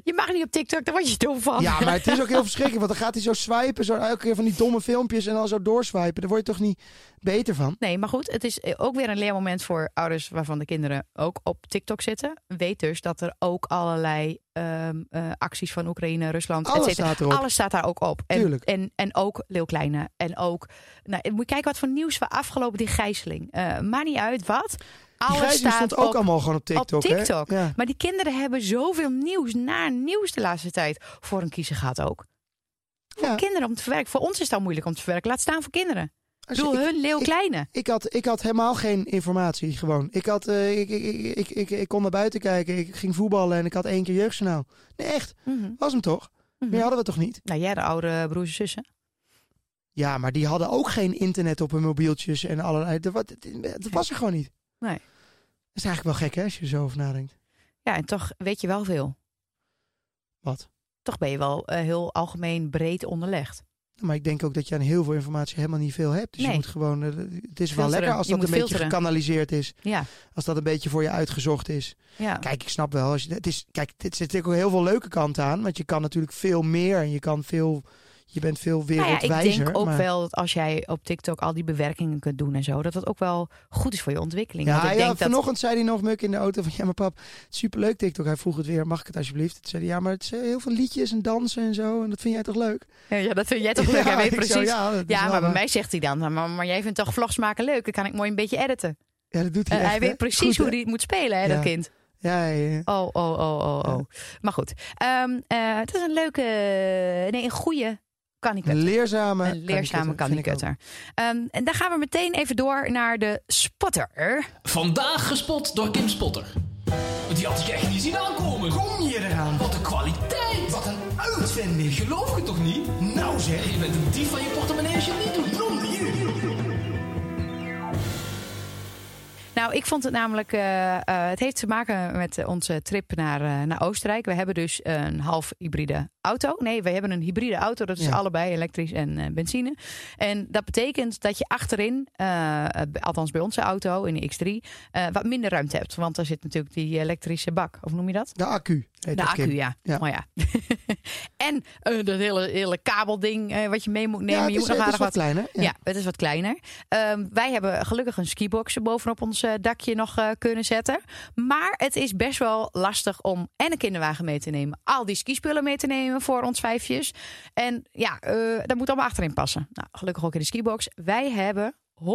Je mag niet op TikTok, daar word je dom van. Ja, maar het is ook heel verschrikkelijk. Want dan gaat hij zo swipen, zo elke keer van die domme filmpjes en dan zo doorswipen. Daar word je toch niet beter van? Nee, maar goed, het is ook weer een leermoment voor ouders waarvan de kinderen ook op TikTok zitten. Weet dus dat er ook allerlei ehm, eh, acties van Oekraïne, Rusland, Alles staat erop. Alles staat daar ook op. En, Tuurlijk. En, en ook Leeuw Kleine. En ook, nou, moet je kijken wat voor nieuws we afgelopen, die gijzeling. Eh maakt niet uit wat. Die Alles staat stond ook op, allemaal gewoon op TikTok. op TikTok. Hè? Ja. Maar die kinderen hebben zoveel nieuws, naar nieuws de laatste tijd. Voor een kiezer gaat ook. Voor Ja. kinderen om te verwerken. Voor ons is het al moeilijk om te verwerken. Laat staan voor kinderen. Ik bedoel, hun Leeuw Kleine. Ik had, ik had helemaal geen informatie, gewoon. Ik, had, eh, ik, ik, ik, ik, ik, ik kon naar buiten kijken, ik ging voetballen en ik had één keer jeugdjournaal. Nee, echt. Mhm. Was hem toch? Mhm. Meer hadden we toch niet? Nou, jij de oude broers en zussen. Ja, maar die hadden ook geen internet op hun mobieltjes en allerlei. Dat, dat was er gewoon niet. Nee. Dat is eigenlijk wel gek, hè, als je er zo over nadenkt. Ja, en toch weet je wel veel. Wat? Toch ben je wel eh, heel algemeen breed onderlegd. Maar ik denk ook dat je aan heel veel informatie helemaal niet veel hebt. Dus je moet gewoon. eh, het is wel lekker als Je dat een beetje gekanaliseerd is. Ja, Als dat een beetje voor je uitgezocht is. ja. Kijk, ik snap wel. Als je, het is, kijk, dit zit ook heel veel leuke kanten aan. Want je kan natuurlijk veel meer en je kan veel. Je bent veel Nou ja, wereldwijzer. ik denk ook maar- wel dat als jij op TikTok al die bewerkingen kunt doen en zo, dat dat ook wel goed is voor je ontwikkeling. Want Ja, ik ja denk dat vanochtend zei hij nog muk in de auto van ja, maar pap, superleuk TikTok. Hij vroeg het weer, mag ik het alsjeblieft? Toen zei hij ja, maar het is eh, heel veel liedjes en dansen en zo. En dat vind jij toch leuk? Ja, dat vind jij toch leuk. Ja, Hij weet precies. zo, ja, dat maar bij mij zegt hij dan, maar, maar jij vindt toch vlogs maken leuk? Dan kan ik mooi een beetje editen. Ja, dat doet hij Eh, echt, hij hè? weet precies Goed, hoe hij het moet spelen, hè, dat kind. Ja, ja, ja. Oh, oh, oh, oh, oh. Maar goed, Ehm, eh, het is een leuke, nee, een goede Een leerzame. Een leerzame kan ik kanikutter. Ehm en dan gaan we meteen even door naar de spotter. Vandaag gespot door Kim Spotter. Die had ik echt niet zien aankomen. Kom je eraan? Wat een kwaliteit. Wat een uitvinding. Geloof je toch niet? Nou zeg. Je bent een dief van je portemonnee als je het niet doet. Blonde. Nou, ik vond het namelijk. eh, eh, het heeft te maken met onze trip naar, eh, naar Oostenrijk. We hebben dus een half hybride auto. Nee, we hebben een hybride auto. Dat is Ja. allebei elektrisch en eh, benzine. En dat betekent dat je achterin, eh, eh, althans bij onze auto in de X3, eh, wat minder ruimte hebt. Want daar zit natuurlijk die elektrische bak. Of hoe noem je dat? De accu. De accu, ja. Ja. Maar ja. en eh, dat hele, hele kabelding wat je mee moet nemen. Ja, het je is, moet nog aardig wat kleiner. ja. het is wat kleiner. Ehm, wij hebben gelukkig een skibox bovenop ons dakje nog kunnen zetten. Maar het is best wel lastig om en een kinderwagen mee te nemen. Al die skispullen mee te nemen voor ons vijfjes. En ja, eh daar moet allemaal achterin passen. Nou, gelukkig ook in de skibox. Wij hebben 100.000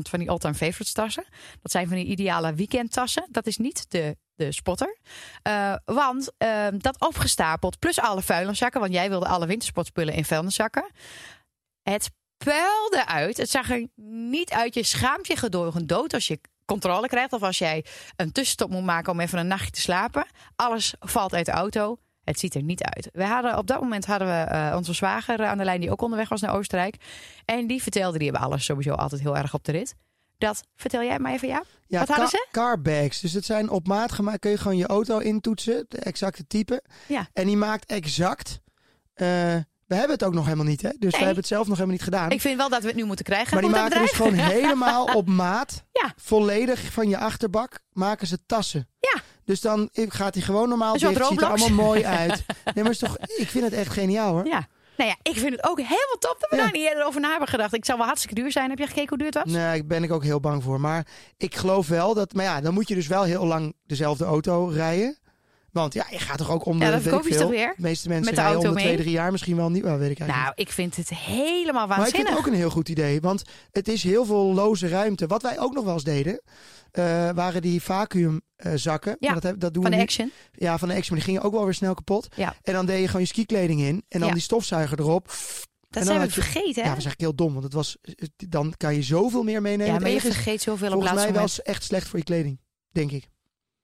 van die all-time favorites tassen. Dat zijn van die ideale weekendtassen. Dat is niet de, de spotter. Eh, want ehm, dat opgestapeld, plus alle vuilniszakken. Want jij wilde alle wintersportspullen in vuilniszakken. Het puilde uit. Het zag er niet uit. Je schaamt je gedogen dood als je controle krijgt. Of als jij een tussenstop moet maken om even een nachtje te slapen. Alles valt uit de auto. Het ziet er niet uit. We hadden, op dat moment hadden we eh, onze zwager aan de lijn die ook onderweg was naar Oostenrijk. En die vertelde, die hebben alles sowieso altijd heel erg op de rit. Dat vertel jij mij even, ja? Ja, Wat hadden ze? Car bags. Dus dat zijn op maat gemaakt. Kun je gewoon je auto intoetsen. De exacte type. Ja. En die maakt exact. eh, we hebben het ook nog helemaal niet, hè? Dus we hebben het zelf nog helemaal niet gedaan. Ik vind wel dat we het nu moeten krijgen maar die maken dus bedrijf. gewoon helemaal op maat. Ja. Volledig van je achterbak maken ze tassen. Ja. Dus dan gaat hij gewoon normaal dicht. Ziet er allemaal mooi uit. Nee, maar is toch, ik vind het echt geniaal hoor. Ja. Nou ja, ik vind het ook helemaal top dat we Ja. daar niet eerder over na hebben gedacht. Ik zou wel hartstikke duur zijn. Heb je gekeken hoe duur het was? Nee, daar ben ik ook heel bang voor. Maar ik geloof wel dat. Maar ja, dan moet je dus wel heel lang dezelfde auto rijden. Want ja, je gaat toch ook om de. Ja, dat verkoop je veel. toch weer? De meeste mensen Met de rijden om auto de twee, drie jaar misschien wel niet. Wel, weet ik eigenlijk Nou, ik vind het helemaal niet. Maar ik vind waanzinnig. het ook een heel goed idee. Want het is heel veel loze ruimte. Wat wij ook nog wel eens deden. eh, waren die vacuümzakken. Ja, dat, dat doen Van we de. Action. Ja, van de Action. Maar die gingen ook wel weer snel kapot. Ja. En dan deed je gewoon je skikleding in. En dan Ja. die stofzuiger erop. Dat zijn we vergeten, Ja, hè? dat was eigenlijk heel dom. Want het was, dan kan je zoveel meer meenemen. Ja, maar je is vergeet zoveel op volgens laatste mij wel moment. echt slecht voor je kleding. Denk ik.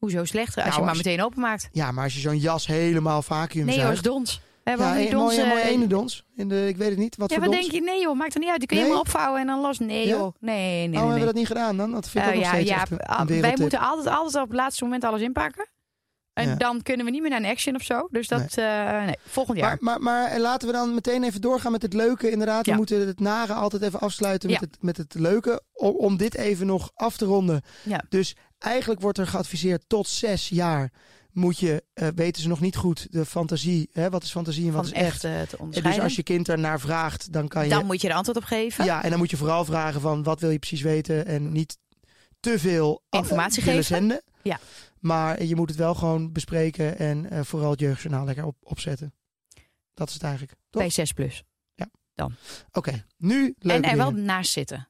Hoezo slechter als Nou, je maar als- meteen openmaakt? Ja, maar als je zo'n jas helemaal vacuüm Nee zuigt. dons. We hebben Ja, een dons. mooie eh, ene dons. In de, ik weet het niet. Wat ja, voor wat dons? denk je? Nee joh, maakt er niet uit. Die kun je Nee? helemaal opvouwen en dan los. Nee Ja? joh. Nee, nee, nee. oh, nee. hebben we dat niet gedaan dan? Dat vind ik Eh, ook nog ja, steeds ja, echt een, ah, een wij moeten altijd, altijd op het laatste moment alles inpakken. En Ja. dan kunnen we niet meer naar een action of zo. Dus dat, nee, nee volgend jaar. Maar, maar, maar laten we dan meteen even doorgaan met het leuke. Inderdaad, Ja. we moeten het nare altijd even afsluiten met, Ja. het, met het leuke. Om, om dit even nog af te ronden. Ja. Dus eigenlijk wordt er geadviseerd tot zes jaar moet je, eh, weten ze nog niet goed, de fantasie. Hè, wat is fantasie en wat Van is echt? echt eh, te dus als je kind daarnaar vraagt, dan kan je... Dan moet je er antwoord op geven. Ja, en dan moet je vooral vragen van wat wil je precies weten en niet te veel Informatie geven. zenden. Ja. Maar je moet het wel gewoon bespreken en eh, vooral het jeugdjournaal lekker op, opzetten. Dat is het eigenlijk. Toch? Bij 6 plus. Oké, nu leuk. En er wel naast zitten.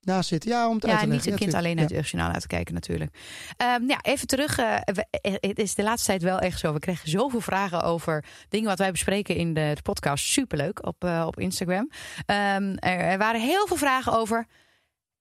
Naast zitten. Ja, om het uit Ja, te niet een kind tuurlijk. alleen naar het jeugdjournaal laten kijken natuurlijk. Ehm, ja, even terug. eh, we- eh, het is de laatste tijd wel echt zo. We krijgen zoveel vragen over dingen wat wij bespreken in de, de podcast. Superleuk op, eh, op Instagram. Ehm, er, er waren heel veel vragen over...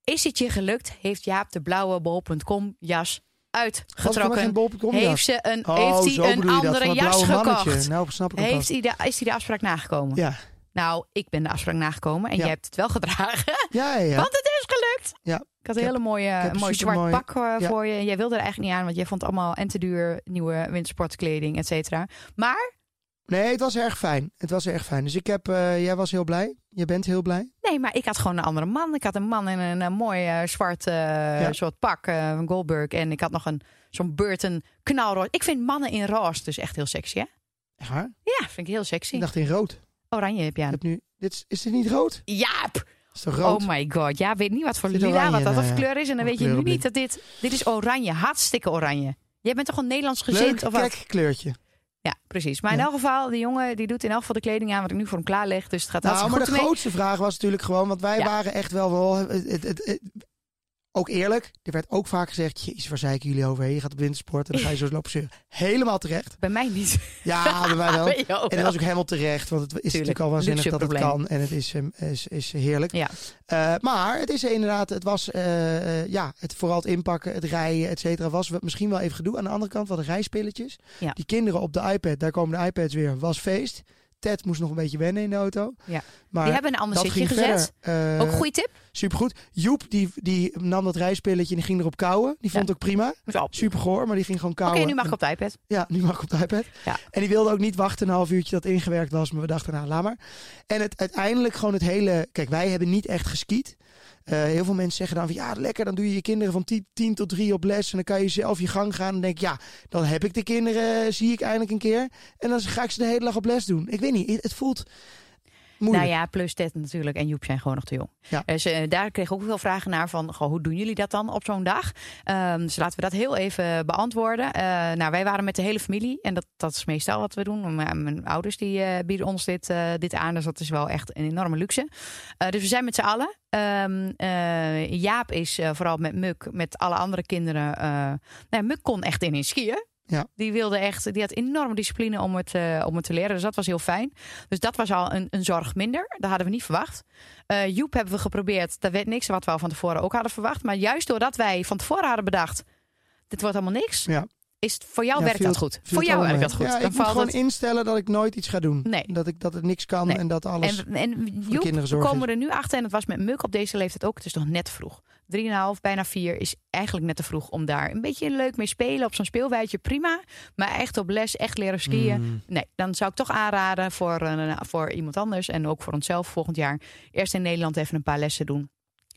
Is het je gelukt? Heeft Jaap de blauwe bol.com jas uitgetrokken? geen bol.com jas? Heeft, ze een, Oh, heeft hij een andere het jas gekocht? Nou, snap ik Heeft hij de, is hij de afspraak nagekomen? Ja, Nou, ik ben de afspraak nagekomen en Ja. jij hebt het wel gedragen. ja, ja. Want het is gelukt. Ja. Ik had een Ik hele mooie, een mooi zwart pak eh, voor je. En jij wilde er eigenlijk niet aan, want jij vond het allemaal en te duur. Nieuwe wintersportkleding, et cetera. Maar, Nee, het was erg fijn. Het was erg fijn. Dus ik heb, eh, jij was heel blij. Je bent heel blij. nee, maar ik had gewoon een andere man. Ik had een man in een, eh, mooi zwart soort pak, van Goldberg. En ik had nog een zo'n Burton knalrood. Ik vind mannen in roze dus echt heel sexy, hè? Echt waar? Ja, vind ik heel sexy. Ik dacht in rood. Oranje heb je Ik heb nu, dit is, is dit niet rood? Jaap! Is toch rood? Oh my god. Ja, weet niet wat voor lila, oranje wat dat voor kleur is. En dan weet je nu niet dat dit... Dit is oranje, hartstikke oranje. Jij bent toch een Nederlands Leuk, gezind? Of wat? kleurtje. Ja, precies. Maar in Ja. elk geval, de jongen die doet in elk geval de kleding aan wat ik nu voor hem klaar leg. Dus het gaat Nou, maar de mee. grootste vraag was natuurlijk gewoon, want wij Ja. waren echt wel, wel het- het- ook eerlijk. Er werd ook vaak gezegd, jezus, waar zeiken jullie over? Je gaat op wintersport en dan ga je zo lopen zeuren. Helemaal terecht. Bij mij niet. Ja, bij mij wel. Bij En dat was ook helemaal terecht, want het is natuurlijk al waanzinnig dat het kan en het is, ehm, is, is heerlijk. Ja. Eh, maar het is inderdaad, het was, eh, eh, ja, het, vooral het inpakken, het rijden, et cetera, was misschien wel even gedoe. Aan de andere kant, wat de rijspilletjes. Ja. Die kinderen op de iPad, daar komen de iPads weer, was feest. Ted moest nog een beetje wennen in de auto. Ja. Maar Die hebben een ander zitje gezet. Eh, Ook een goede tip. Supergoed. Joep, die, die nam dat rijspilletje en die ging erop kauwen. Die vond Ja. het ook prima. Oké, Super goor, maar die ging gewoon kauwen. nu mag ik op de iPad. ja, nu mag ik op de iPad. Ja. En die wilde ook niet wachten een half uurtje dat ingewerkt was. Maar we dachten, nou, laat maar. En het, uiteindelijk gewoon het hele... Kijk, wij hebben niet echt geskiet. Eh, heel veel mensen zeggen dan van... Ja, lekker, dan doe je je kinderen van 10, 10 tot 3 op les. En dan kan je zelf je gang gaan. En denk ja, dan heb ik de kinderen, zie ik eindelijk een keer. En dan ga ik ze de hele dag op les doen. Ik weet niet, het voelt moeilijk. Nou ja, plus Ted natuurlijk en Joep zijn gewoon nog te jong. Ja. Dus daar kreeg ik ook veel vragen naar van, goh, hoe doen jullie dat dan op zo'n dag? Ehm, dus laten we dat heel even beantwoorden. Eh, nou, wij waren met de hele familie en dat, dat is meestal wat we doen. Mijn, mijn ouders die bieden ons dit, dit aan, dus dat is wel echt een enorme luxe. Dus we zijn met z'n allen. Ehm, eh, Jaap is vooral met Muk, met alle andere kinderen. nou, Muk kon echt in in skiën. Ja. Die wilde echt, die had enorme discipline om het, eh, om het te leren. Dus dat was heel fijn. Dus dat was al een, een zorg minder. Dat hadden we niet verwacht. Eh, Joep hebben we geprobeerd. Dat werd niks wat we al van tevoren ook hadden verwacht. Maar juist doordat wij van tevoren hadden bedacht. Dit wordt allemaal niks. Ja. Is het, voor jou Ja, werkt viel- dat goed. Voor jou werkt dat goed. Ja, Dan ik moet gewoon het. instellen dat ik nooit iets ga doen. Nee. Dat, ik, dat het niks kan Nee. en dat alles... En, en Joep, kinderen we zorgen komen er nu achter. En het was met Muk op deze leeftijd ook. Het is nog net vroeg. 3,5, bijna 4 is eigenlijk net te vroeg om daar een beetje leuk mee spelen. Op zo'n speelweidje prima. Maar echt op les, echt leren skiën. Mm. Nee, dan zou ik toch aanraden voor, eh, voor iemand anders. En ook voor onszelf volgend jaar. Eerst in Nederland even een paar lessen doen.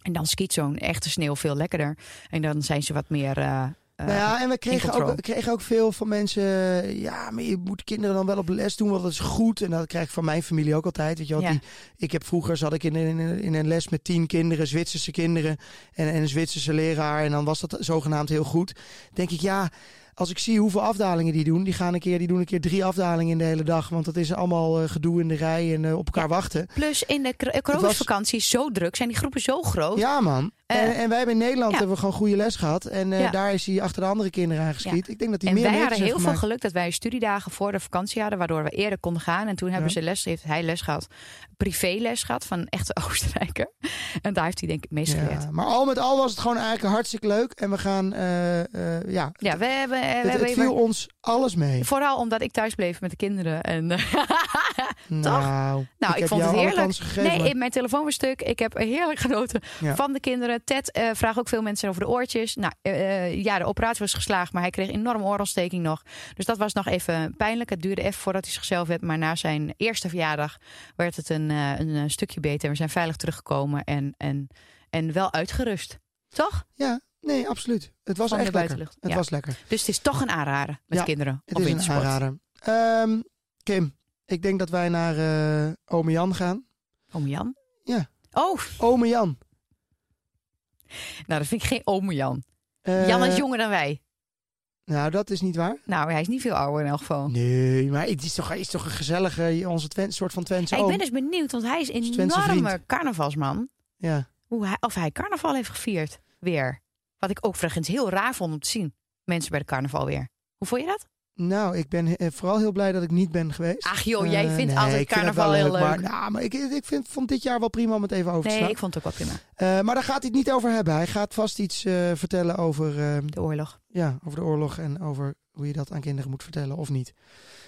En dan skiet zo'n echte sneeuw veel lekkerder. En dan zijn ze wat meer... eh, Nou ja, en we kregen ook, we kregen ook veel van mensen. Ja, maar je moet kinderen dan wel op les doen, want dat is goed. En dat krijg ik van mijn familie ook altijd. Weet je wel, Ja. die, ik heb vroeger zat ik in, in, in een les met tien kinderen, Zwitserse kinderen en, en een Zwitserse leraar. En dan was dat zogenaamd heel goed. Denk ik, ja, als ik zie hoeveel afdalingen die doen, die gaan een keer, die doen een keer drie afdalingen in de hele dag. Want dat is allemaal eh, gedoe in de rij en eh, op elkaar wachten. Plus in de cor- coronavakantie is zo druk. Zijn die groepen zo groot. Ja, man. Eh, en, en wij hebben in Nederland ja. hebben we gewoon goede les gehad. En eh, Ja. daar is hij achter de andere kinderen aangeschiet. Ik denk dat hij En meer wij meters hadden heel veel gemaakt. geluk dat wij studiedagen voor de vakantie hadden, waardoor we eerder konden gaan. En toen hebben Ja. ze les, heeft hij les gehad, privéles gehad van een echte Oostenrijker. En daar heeft hij denk ik het meest geleerd. Ja, maar al met al was het gewoon eigenlijk hartstikke leuk. En we gaan, eh, ja, Ja, we hebben, we het, hebben het viel ons alles mee. vooral omdat ik thuis bleef met de kinderen. En, eh, Nou, Nou, ik, heb vond het heerlijk. gegeven, nee, maar- in mijn telefoon was stuk. Ik heb heerlijk genoten Ja. van de kinderen. Ted eh vraagt ook veel mensen over de oortjes. Nou, eh, ja, de operatie was geslaagd, maar hij kreeg enorm oorontsteking nog. Dus dat was nog even pijnlijk. Het duurde even voordat hij zichzelf werd. Maar na zijn eerste verjaardag werd het een, eh, een, eh, stukje beter. We zijn veilig teruggekomen en, en, en wel uitgerust. Toch? Ja, Nee, absoluut. Het was echt lekker. Het ja. was lekker. Dus het is toch een aanrader met Ja, kinderen Het op is een wintersport. aanrader. Ehm, Kim, ik denk dat wij naar eh ome Jan gaan. Oom Jan? Ja. Oh, Ome Jan. nou dat vind ik geen oom Jan. Eh, Jan is jonger dan wij. Nou, dat is niet waar. Nou, hij is niet veel ouder in elk geval. Nee, maar het is toch, is toch een gezellige, onze soort van Twentse ik ben dus benieuwd, want hij is een enorme carnavalsman. Ja. Hoe hij, of hij carnaval heeft gevierd. Weer. Wat ik ook heel raar vond om te zien. Mensen bij de carnaval weer. Hoe vond je dat? Nou, ik ben eh, vooral heel blij dat ik niet ben geweest. Ach joh, jij Eh, vindt nee, altijd ik vind het carnaval wel heel leuk. Maar, nou, maar ik, ik vind, vond dit jaar wel prima om het even over te nee, slaan. ik vond het ook wel prima. Eh, maar daar gaat hij het niet over hebben. Hij gaat vast iets eh, vertellen over, eh, De oorlog. ja, over de oorlog en over hoe je dat aan kinderen moet vertellen of niet.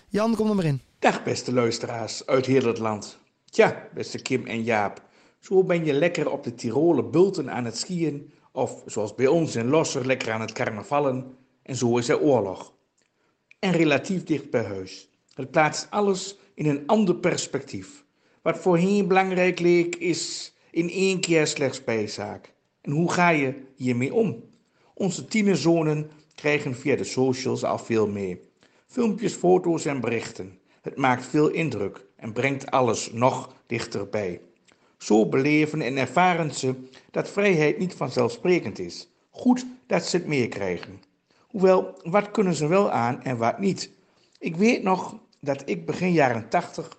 Jan, kom er maar in. Dag beste luisteraars uit heel het land. Tja, beste Kim en Jaap. Zo ben je lekker op de Tiroler bulten aan het skiën. Of zoals bij ons in Losser lekker aan het carnavallen. En zo is er oorlog. En relatief dicht bij huis. Het plaatst alles in een ander perspectief. Wat voorheen belangrijk leek, is in één keer slechts bijzaak. En hoe ga je hiermee om? Onze tienerzonen krijgen via de socials al veel mee. Filmpjes, foto's en berichten. Het maakt veel indruk en brengt alles nog dichterbij. Zo beleven en ervaren ze dat vrijheid niet vanzelfsprekend is. Goed dat ze het meekrijgen. Hoewel, wat kunnen ze wel aan en wat niet? Ik weet nog dat ik begin jaren 80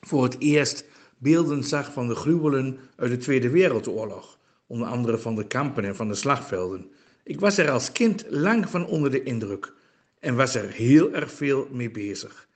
voor het eerst beelden zag van de gruwelen uit de Tweede Wereldoorlog, onder andere van de kampen en van de slagvelden. Ik was er als kind lang van onder de indruk en was er heel erg veel mee bezig.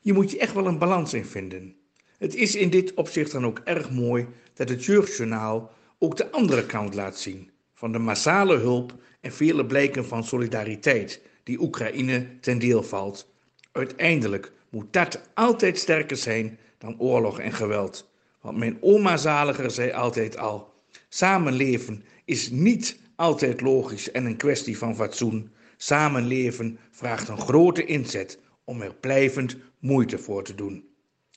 Je moet je echt wel een balans in vinden. Het is in dit opzicht dan ook erg mooi dat het Jeugdjournaal ook de andere kant laat zien. Van de massale hulp en vele blijken van solidariteit die Oekraïne ten deel valt. Uiteindelijk moet dat altijd sterker zijn dan oorlog en geweld. Want mijn oma Zaliger zei altijd al: samenleven is niet altijd logisch en een kwestie van fatsoen. Samenleven vraagt een grote inzet om er blijvend moeite voor te doen.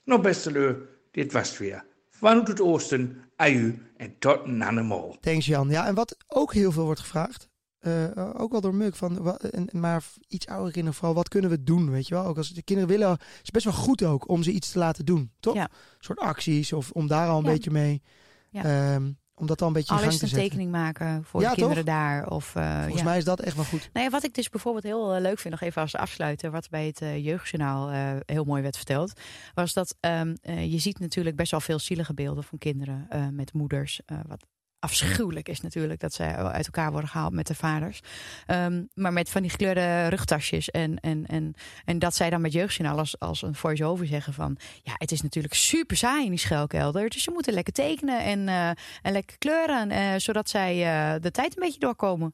Nou, beste leu, dit was het weer. Vanuit het oosten, aju en tot nanemol. Thanks Jan. Ja, en wat ook heel veel wordt gevraagd, eh, ook wel door Muk, van, wa- en, maar iets ouder kinderen vooral, wat kunnen we doen, weet je wel? Ook als de kinderen willen, is best wel goed ook om ze iets te laten doen, toch? Ja. Een soort acties of om daar al een Ja. beetje mee, Ja. ehm, om dat al een beetje in gang te het een zetten. tekening maken voor Ja, de kinderen toch? daar. Of, eh, Volgens ja. mij is dat echt wel goed. Nou ja, wat ik dus bijvoorbeeld heel eh, leuk vind, nog even als afsluiten, wat bij het eh, Jeugdjournaal eh, heel mooi werd verteld, was dat ehm, eh, je ziet natuurlijk best wel veel zielige beelden van kinderen eh, met moeders. eh, wat afschuwelijk is natuurlijk dat zij uit elkaar worden gehaald met de vaders. Ehm, maar met van die gekleurde rugtasjes. En, en, en, en dat zij dan met Jeugdjournaal als, als een voice-over zeggen van... ja, het is natuurlijk super saai in die schuilkelder. Dus ze moeten lekker tekenen en, eh, en lekker kleuren... eh, zodat zij eh, de tijd een beetje doorkomen.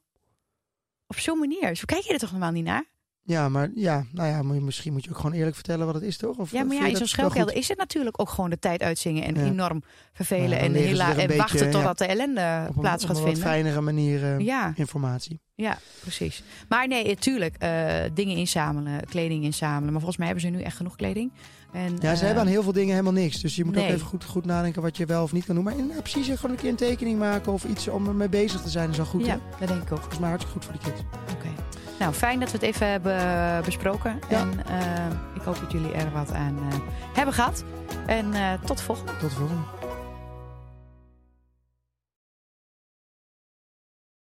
Op zo'n manier. Zo kijk je er toch normaal niet naar? Ja, maar ja, nou ja, misschien moet je ook gewoon eerlijk vertellen wat het is, toch? Of, Ja, maar ja, in zo'n goed? is het natuurlijk ook gewoon de tijd uitzingen en Ja. enorm vervelen dan en, hela- een en beetje, wachten ja, totdat de ellende Op een, plaats op gaat een wat vinden. fijnere manier eh, Ja, informatie. ja, precies. Maar nee, natuurlijk, eh, dingen inzamelen, kleding inzamelen. Maar volgens mij hebben ze nu echt genoeg kleding. En, Ja, ze eh, hebben aan heel veel dingen helemaal niks. Dus je moet ook even goed, goed nadenken wat je wel of niet kan doen. Maar in, precies, gewoon een keer een tekening maken of iets om ermee bezig te zijn is wel goed. hè? Ja, dat denk ik ook. Volgens mij hartstikke goed voor de kids. Oké. Nou, fijn dat we het even hebben besproken. Ja. En eh, ik hoop dat jullie er wat aan eh, hebben gehad. En eh, tot de volgende. Tot de volgende.